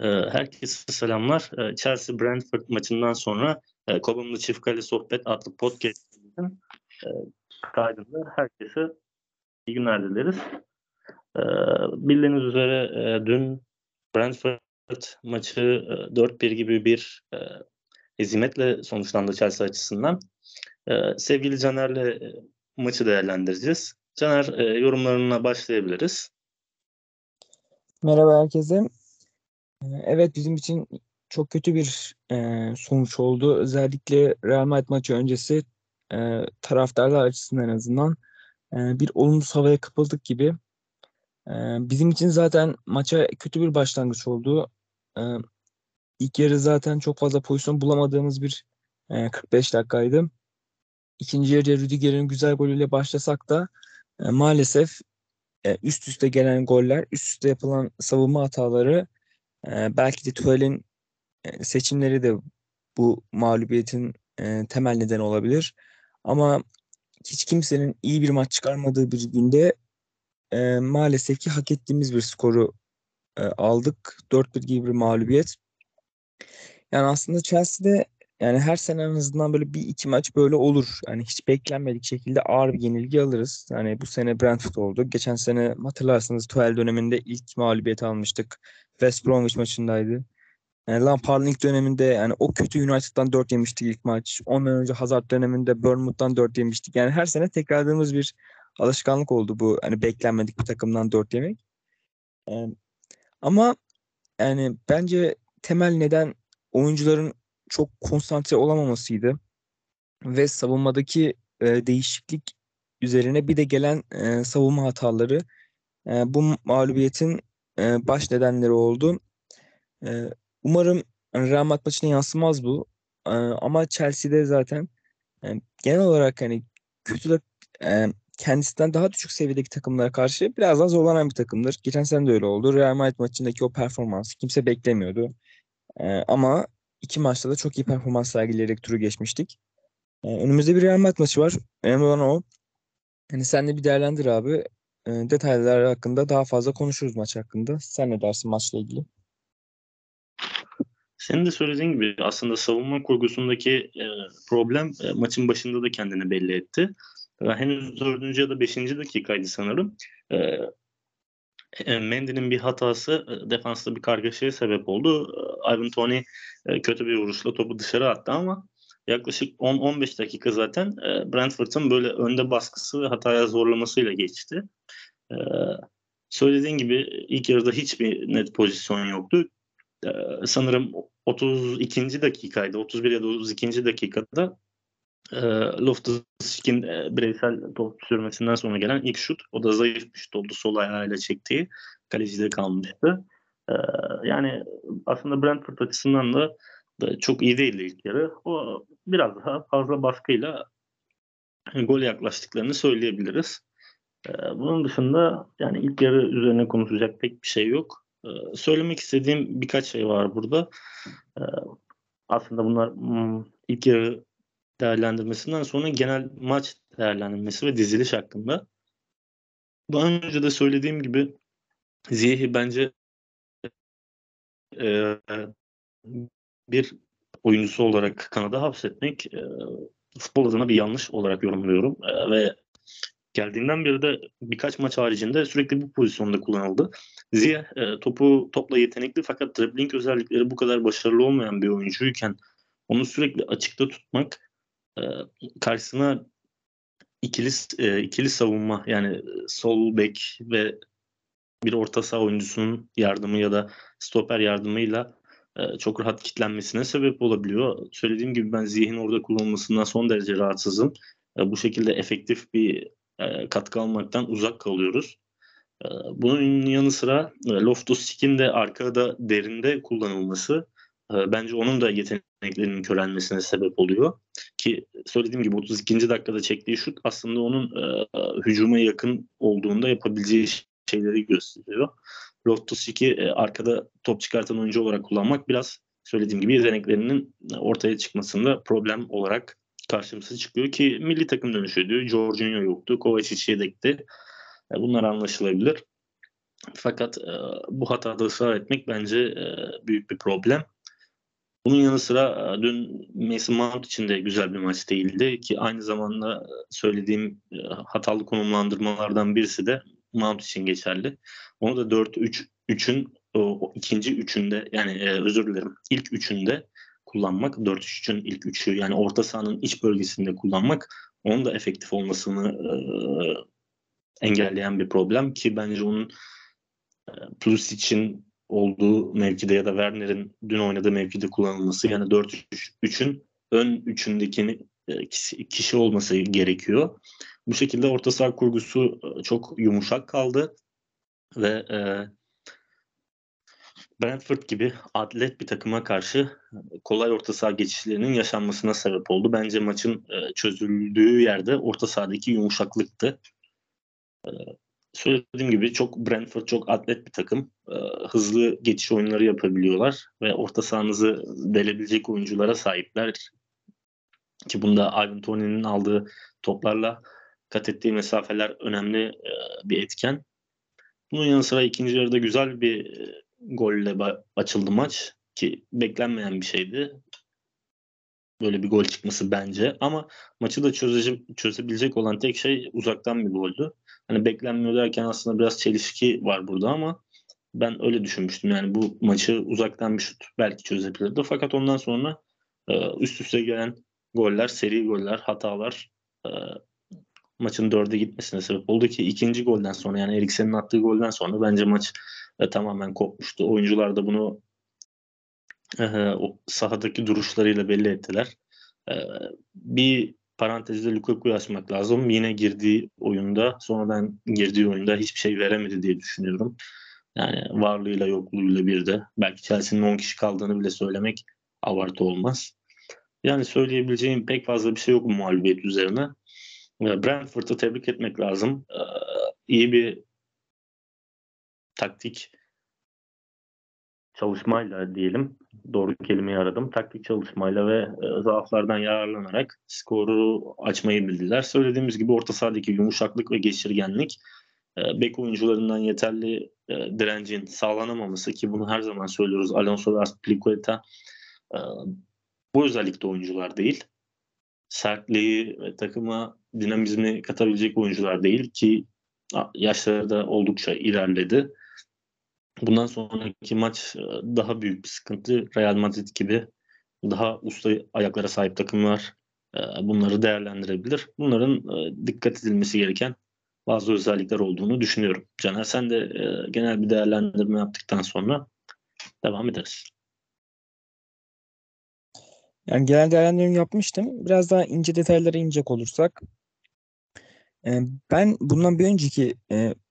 Herkese selamlar. Ee, Chelsea Brentford maçından sonra Kobumlu Çift Kale Sohbet adlı podcast'imizin e, kaydında herkese iyi günler dileriz. Bildiğiniz üzere dün Brentford maçı 4-1 gibi bir hezimetle sonuçlandı Chelsea açısından. Sevgili Caner'le maçı değerlendireceğiz. Caner yorumlarına başlayabiliriz. Merhaba herkese. Evet bizim için çok kötü bir e, sonuç oldu. Özellikle Real Madrid maçı öncesi e, taraftarlar açısından en azından e, bir olumsuz havaya kapıldık gibi. E, bizim için zaten maça kötü bir başlangıç oldu. E, ilk yarı zaten çok fazla pozisyon bulamadığımız bir e, 45 dakikaydı. İkinci yarıya Rüdiger'in güzel golüyle başlasak da e, maalesef e, üst üste gelen goller, üst üste yapılan savunma hataları e, belki de Tuval'in e, seçimleri de bu mağlubiyetin e, temel nedeni olabilir. Ama hiç kimsenin iyi bir maç çıkarmadığı bir günde e, maalesef ki hak ettiğimiz bir skoru aldık. 4-1 gibi bir mağlubiyet. Yani aslında Chelsea'de yani her sene en azından böyle bir iki maç böyle olur. Yani hiç beklenmedik şekilde ağır bir yenilgi alırız. Yani bu sene Brentford oldu. Geçen sene hatırlarsınız Tuchel döneminde ilk mağlubiyet almıştık. West Bromwich maçındaydı. Yani Lampard'ın ilk döneminde yani o kötü United'dan 4 yemiştik ilk maç. Ondan önce Hazard döneminde Bournemouth'tan 4 yemiştik. Yani her sene tekrarladığımız bir alışkanlık oldu bu. Hani beklenmedik bir takımdan 4 yemek. Yani, ama yani bence temel neden oyuncuların çok konsantre olamamasıydı. Ve savunmadaki e, değişiklik üzerine bir de gelen e, savunma hataları e, bu mağlubiyetin e, baş nedenleri oldu. E, umarım Real Madrid maçına yansımaz bu. E, ama Chelsea'de zaten e, genel olarak hani kötü e, kendisinden daha düşük seviyedeki takımlara karşı biraz daha zorlanan bir takımdır. Geçen sene de öyle oldu. Real Madrid maçındaki o performansı kimse beklemiyordu. E, ama iki maçta da çok iyi performans sergileyerek turu geçmiştik. E, önümüzde bir Real Madrid maçı var. Önemli olan o. Hani sen de bir değerlendir abi. Detaylar hakkında daha fazla konuşuruz maç hakkında. Sen ne dersin maçla ilgili? Senin de söylediğin gibi aslında savunma kurgusundaki e, problem e, maçın başında da kendini belli etti. E, henüz dördüncü ya da beşinci dakikaydı sanırım. E, e, Mendy'nin bir hatası e, defansta bir kargaşaya sebep oldu. E, Ivan Tony e, kötü bir vuruşla topu dışarı attı ama yaklaşık 10-15 dakika zaten e, Brentford'un böyle önde baskısı ve hataya zorlamasıyla geçti. E, söylediğin gibi ilk yarıda hiçbir net pozisyon yoktu. E, sanırım 32. dakikaydı. 31 ya da 32. dakikada e, Loftus-Cheek'in e, bireysel top sürmesinden sonra gelen ilk şut. O da zayıf bir şut oldu. Sol ayağıyla çektiği. Kalecide kalmıştı. E, yani aslında Brentford açısından da, çok iyi değildi ilk yarı. O biraz daha fazla baskıyla gol yaklaştıklarını söyleyebiliriz. E, bunun dışında yani ilk yarı üzerine konuşacak pek bir şey yok. E, söylemek istediğim birkaç şey var burada. E, aslında bunlar hmm, ilk yarı değerlendirmesinden sonra genel maç değerlendirmesi ve diziliş hakkında. Daha önce de söylediğim gibi Ziyeh'i bence e, bir oyuncusu olarak Kanada hapsetmek e, futbol adına bir yanlış olarak yorumluyorum. E, ve geldiğinden beri de birkaç maç haricinde sürekli bu pozisyonda kullanıldı. Ziyeh e, topu topla yetenekli fakat dribbling özellikleri bu kadar başarılı olmayan bir oyuncuyken onu sürekli açıkta tutmak e, karşısına ikili e, ikili savunma yani sol bek ve bir orta saha oyuncusunun yardımı ya da stoper yardımıyla çok rahat kitlenmesine sebep olabiliyor. Söylediğim gibi ben zihin orada kullanılmasından son derece rahatsızım. E, bu şekilde efektif bir e, katkı almaktan uzak kalıyoruz. E, bunun yanı sıra e, Loftus-Cheek'in de arkada derinde kullanılması e, bence onun da yeteneklerinin körelmesine sebep oluyor. Ki söylediğim gibi 32. dakikada çektiği şut aslında onun e, hücuma yakın olduğunda yapabileceği şeyleri gösteriyor. Loftus-Cheek'i e, arkada top çıkartan oyuncu olarak kullanmak biraz söylediğim gibi yeteneklerinin ortaya çıkmasında problem olarak karşımıza çıkıyor ki milli takım dönüşüydü. Jorginho yoktu. Kovacic yedekti. E, bunlar anlaşılabilir. Fakat e, bu hatada ısrar etmek bence e, büyük bir problem. Bunun yanı sıra e, dün Mason Mount için de güzel bir maç değildi ki aynı zamanda söylediğim e, hatalı konumlandırmalardan birisi de Mount için geçerli. Onu da 4-3-3'ün o ikinci üçünde yani e, özür dilerim ilk üçünde kullanmak 4-3-3'ün ilk üçü yani orta sahanın iç bölgesinde kullanmak onun da efektif olmasını e, engelleyen bir problem ki bence onun e, Plus için olduğu mevkide ya da Werner'in dün oynadığı mevkide kullanılması yani 4-3-3'ün ön üçündeki e, kişi olması gerekiyor. Bu şekilde orta saha kurgusu e, çok yumuşak kaldı ve e, Brentford gibi atlet bir takıma karşı kolay orta saha geçişlerinin yaşanmasına sebep oldu. Bence maçın e, çözüldüğü yerde orta sahadaki yumuşaklıktı. E, söylediğim gibi çok Brentford çok atlet bir takım. E, hızlı geçiş oyunları yapabiliyorlar ve orta sahanızı delebilecek oyunculara sahipler. Ki bunda Ivan Toney'nin aldığı toplarla kat ettiği mesafeler önemli bir etken. Bunun yanı sıra ikinci yarıda güzel bir golle açıldı maç ki beklenmeyen bir şeydi. Böyle bir gol çıkması bence ama maçı da çöze, çözebilecek olan tek şey uzaktan bir goldü. Hani beklenmiyor derken aslında biraz çelişki var burada ama ben öyle düşünmüştüm. Yani bu maçı uzaktan bir şut belki çözebilirdi. Fakat ondan sonra e, üst üste gelen goller, seri goller, hatalar e, maçın dörde gitmesine sebep oldu ki ikinci golden sonra yani Eriksen'in attığı golden sonra bence maç e, tamamen kopmuştu. Oyuncular da bunu e, o sahadaki duruşlarıyla belli ettiler. E, bir parantezde Lukaku'yu açmak lazım. Yine girdiği oyunda, sonradan girdiği oyunda hiçbir şey veremedi diye düşünüyorum. Yani varlığıyla yokluğuyla bir de. Belki Chelsea'nin 10 kişi kaldığını bile söylemek abartı olmaz. Yani söyleyebileceğim pek fazla bir şey yok bu mağlubiyet üzerine. Brentford'u tebrik etmek lazım. Ee, iyi bir taktik çalışmayla diyelim doğru kelimeyi aradım. Taktik çalışmayla ve e, zaaflardan yararlanarak skoru açmayı bildiler. Söylediğimiz gibi orta sahadaki yumuşaklık ve geçirgenlik e, bek oyuncularından yeterli e, direncin sağlanamaması ki bunu her zaman söylüyoruz. Alonso ve Aspilicueta bu özellikle oyuncular değil. Sertliği ve takıma dinamizmi katabilecek oyuncular değil ki yaşları da oldukça ilerledi. Bundan sonraki maç e, daha büyük bir sıkıntı. Real Madrid gibi daha usta ayaklara sahip takımlar e, bunları değerlendirebilir. Bunların e, dikkat edilmesi gereken bazı özellikler olduğunu düşünüyorum. Caner sen de genel bir değerlendirme yaptıktan sonra devam ederiz. Yani genel değerlendirme yapmıştım. Biraz daha ince detaylara inecek olursak ben bundan bir önceki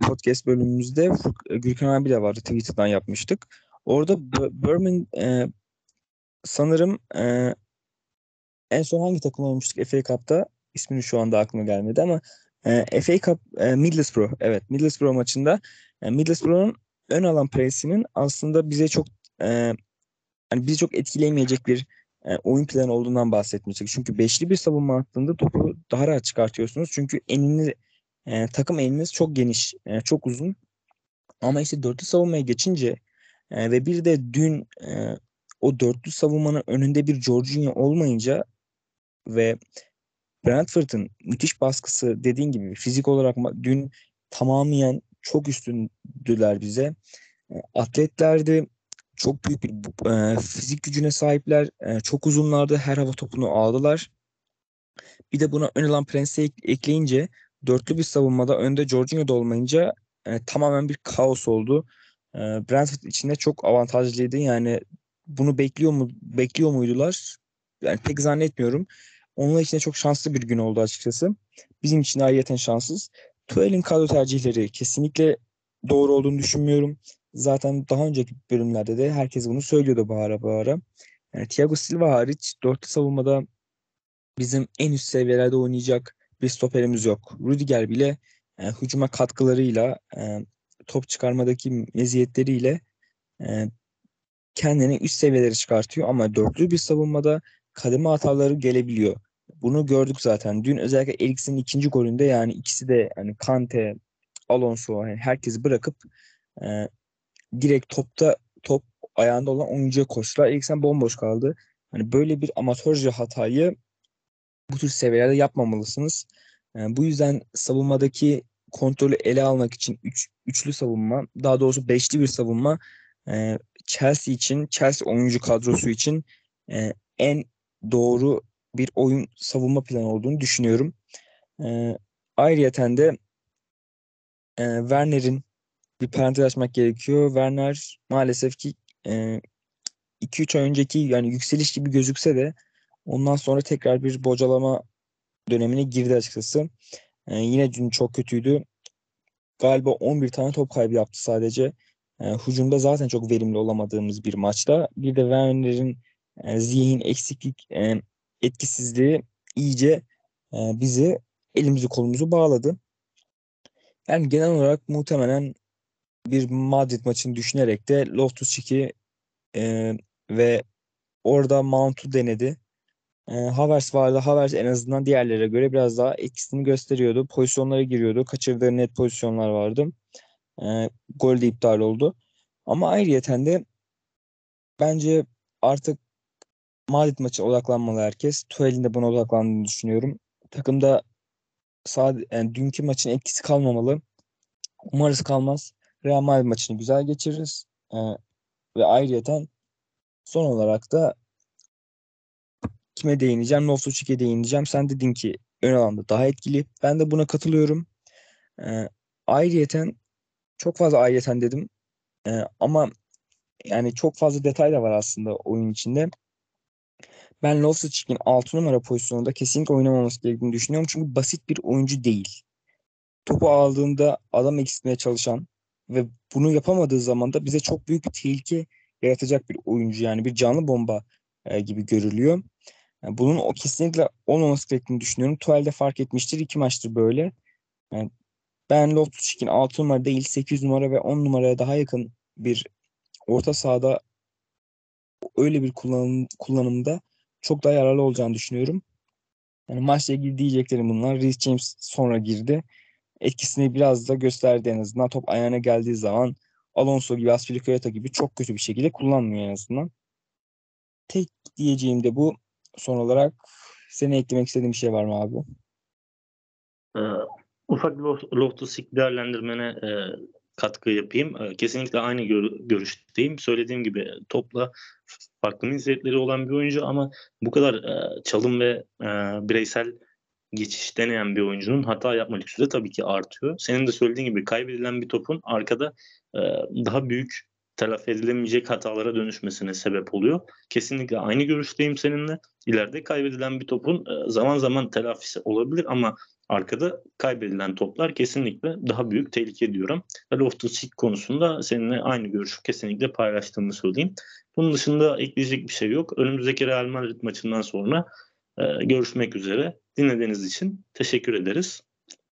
podcast bölümümüzde Gürkan abi de vardı Twitter'dan yapmıştık. Orada Birmingham sanırım en son hangi takım olmuştuk FA Cup'ta? İsmini şu anda aklıma gelmedi ama FA Cup Middlesbrough evet Middlesbrough maçında Middlesbrough'un ön alan presinin aslında bize çok hani bizi çok etkileyemeyecek bir e, oyun planı olduğundan bahsetmiştik. Çünkü beşli bir savunma hattında topu daha rahat çıkartıyorsunuz. Çünkü enini e, takım eliniz çok geniş, e, çok uzun. Ama işte dörtlü savunmaya geçince e, ve bir de dün e, o dörtlü savunmanın önünde bir Jorginho olmayınca ve Brentford'un müthiş baskısı dediğin gibi fizik olarak dün tamamen çok üstündüler bize. E, atletlerdi çok büyük bir e, fizik gücüne sahipler. E, çok uzunlardı. Her hava topunu aldılar. Bir de buna ön alan Prence'i ekleyince dörtlü bir savunmada önde Jorginho da olmayınca e, tamamen bir kaos oldu. E, Brentford içinde çok avantajlıydı. Yani bunu bekliyor mu bekliyor muydular? Yani pek zannetmiyorum. Onlar için de çok şanslı bir gün oldu açıkçası. Bizim için de şanssız. Tuel'in kadro tercihleri kesinlikle doğru olduğunu düşünmüyorum. Zaten daha önceki bölümlerde de herkes bunu söylüyordu bağıra bağıra. Yani Thiago Silva hariç dörtlü savunmada bizim en üst seviyelerde oynayacak bir stoperimiz yok. Rudiger bile e, hücuma katkılarıyla e, top çıkarmadaki meziyetleriyle e, kendini üst seviyelere çıkartıyor ama dörtlü bir savunmada kademe hataları gelebiliyor. Bunu gördük zaten. Dün özellikle Eriksen'in ikinci golünde yani ikisi de yani Kante, Alonso yani herkesi bırakıp e, direkt topta top ayağında olan oyuncuya koştular. Eriksen bomboş kaldı. Hani böyle bir amatörce hatayı bu tür seviyelerde yapmamalısınız. Yani bu yüzden savunmadaki kontrolü ele almak için üç, üçlü savunma, daha doğrusu beşli bir savunma e, Chelsea için, Chelsea oyuncu kadrosu için e, en doğru bir oyun savunma planı olduğunu düşünüyorum. E, ayrıyeten de e, Werner'in bir parantez açmak gerekiyor. Werner maalesef ki e, 2-3 ay önceki yani yükseliş gibi gözükse de ondan sonra tekrar bir bocalama dönemine girdi açıkçası. E, yine dün çok kötüydü. Galiba 11 tane top kaybı yaptı sadece. E, hücumda zaten çok verimli olamadığımız bir maçta. Bir de Werner'in e, zihin eksiklik e, etkisizliği iyice e, bizi elimizi kolumuzu bağladı. Yani genel olarak muhtemelen bir Madrid maçını düşünerek de Loftus-Cheek'i e, ve orada Mount'u denedi. E, Havertz vardı. Havertz en azından diğerlere göre biraz daha etkisini gösteriyordu. Pozisyonlara giriyordu. Kaçırdığı net pozisyonlar vardı. E, gol de iptal oldu. Ama ayrıyeten de bence artık Madrid maçı odaklanmalı herkes. Tuhel'in de buna odaklandığını düşünüyorum. Takımda sadece yani dünkü maçın etkisi kalmamalı. Umarız kalmaz. Real Madrid maçını güzel geçiririz. Ee, ve ayrıyeten son olarak da kime değineceğim? Loftus-Cheek'e değineceğim. Sen dedin ki ön alanda daha etkili. Ben de buna katılıyorum. Ee, ayrıyeten çok fazla ayrıyeten dedim. Ee, ama yani çok fazla detay da var aslında oyun içinde. Ben Loftus-Cheek'in 6 numara pozisyonunda kesinlikle oynamaması gerektiğini düşünüyorum. Çünkü basit bir oyuncu değil. Topu aldığında adam eksiltmeye çalışan ve bunu yapamadığı zaman da bize çok büyük bir tehlike yaratacak bir oyuncu. Yani bir canlı bomba e, gibi görülüyor. Yani bunun o kesinlikle olmaması gerektiğini düşünüyorum. Tuval'de fark etmiştir. iki maçtır böyle. Yani ben Loftus-Cheek'in 6 numara değil 8 numara ve 10 numaraya daha yakın bir orta sahada öyle bir kullanım, kullanımda çok daha yararlı olacağını düşünüyorum. Yani maçla ilgili diyeceklerim bunlar. Reece James sonra girdi. Etkisini biraz da gösterdi en azından. Top ayağına geldiği zaman Alonso gibi, Aspilicueta gibi çok kötü bir şekilde kullanmıyor en azından. Tek diyeceğim de bu. Son olarak senin eklemek istediğin bir şey var mı abi? Ee, ufak bir Loftus değerlendirmene e, katkı yapayım. Ee, kesinlikle aynı gör- görüşteyim. Söylediğim gibi topla farklı meziyetleri olan bir oyuncu ama bu kadar e, çalım ve e, bireysel geçiş deneyen bir oyuncunun hata yapma lüksü de tabii ki artıyor. Senin de söylediğin gibi kaybedilen bir topun arkada e, daha büyük telafi edilemeyecek hatalara dönüşmesine sebep oluyor. Kesinlikle aynı görüşteyim seninle. İleride kaybedilen bir topun e, zaman zaman telafisi olabilir ama arkada kaybedilen toplar kesinlikle daha büyük tehlike diyorum. Loftus-Cheek konusunda seninle aynı görüşü kesinlikle paylaştığımı söyleyeyim. Bunun dışında ekleyecek bir şey yok. Önümüzdeki Real Madrid maçından sonra görüşmek üzere. Dinlediğiniz için teşekkür ederiz.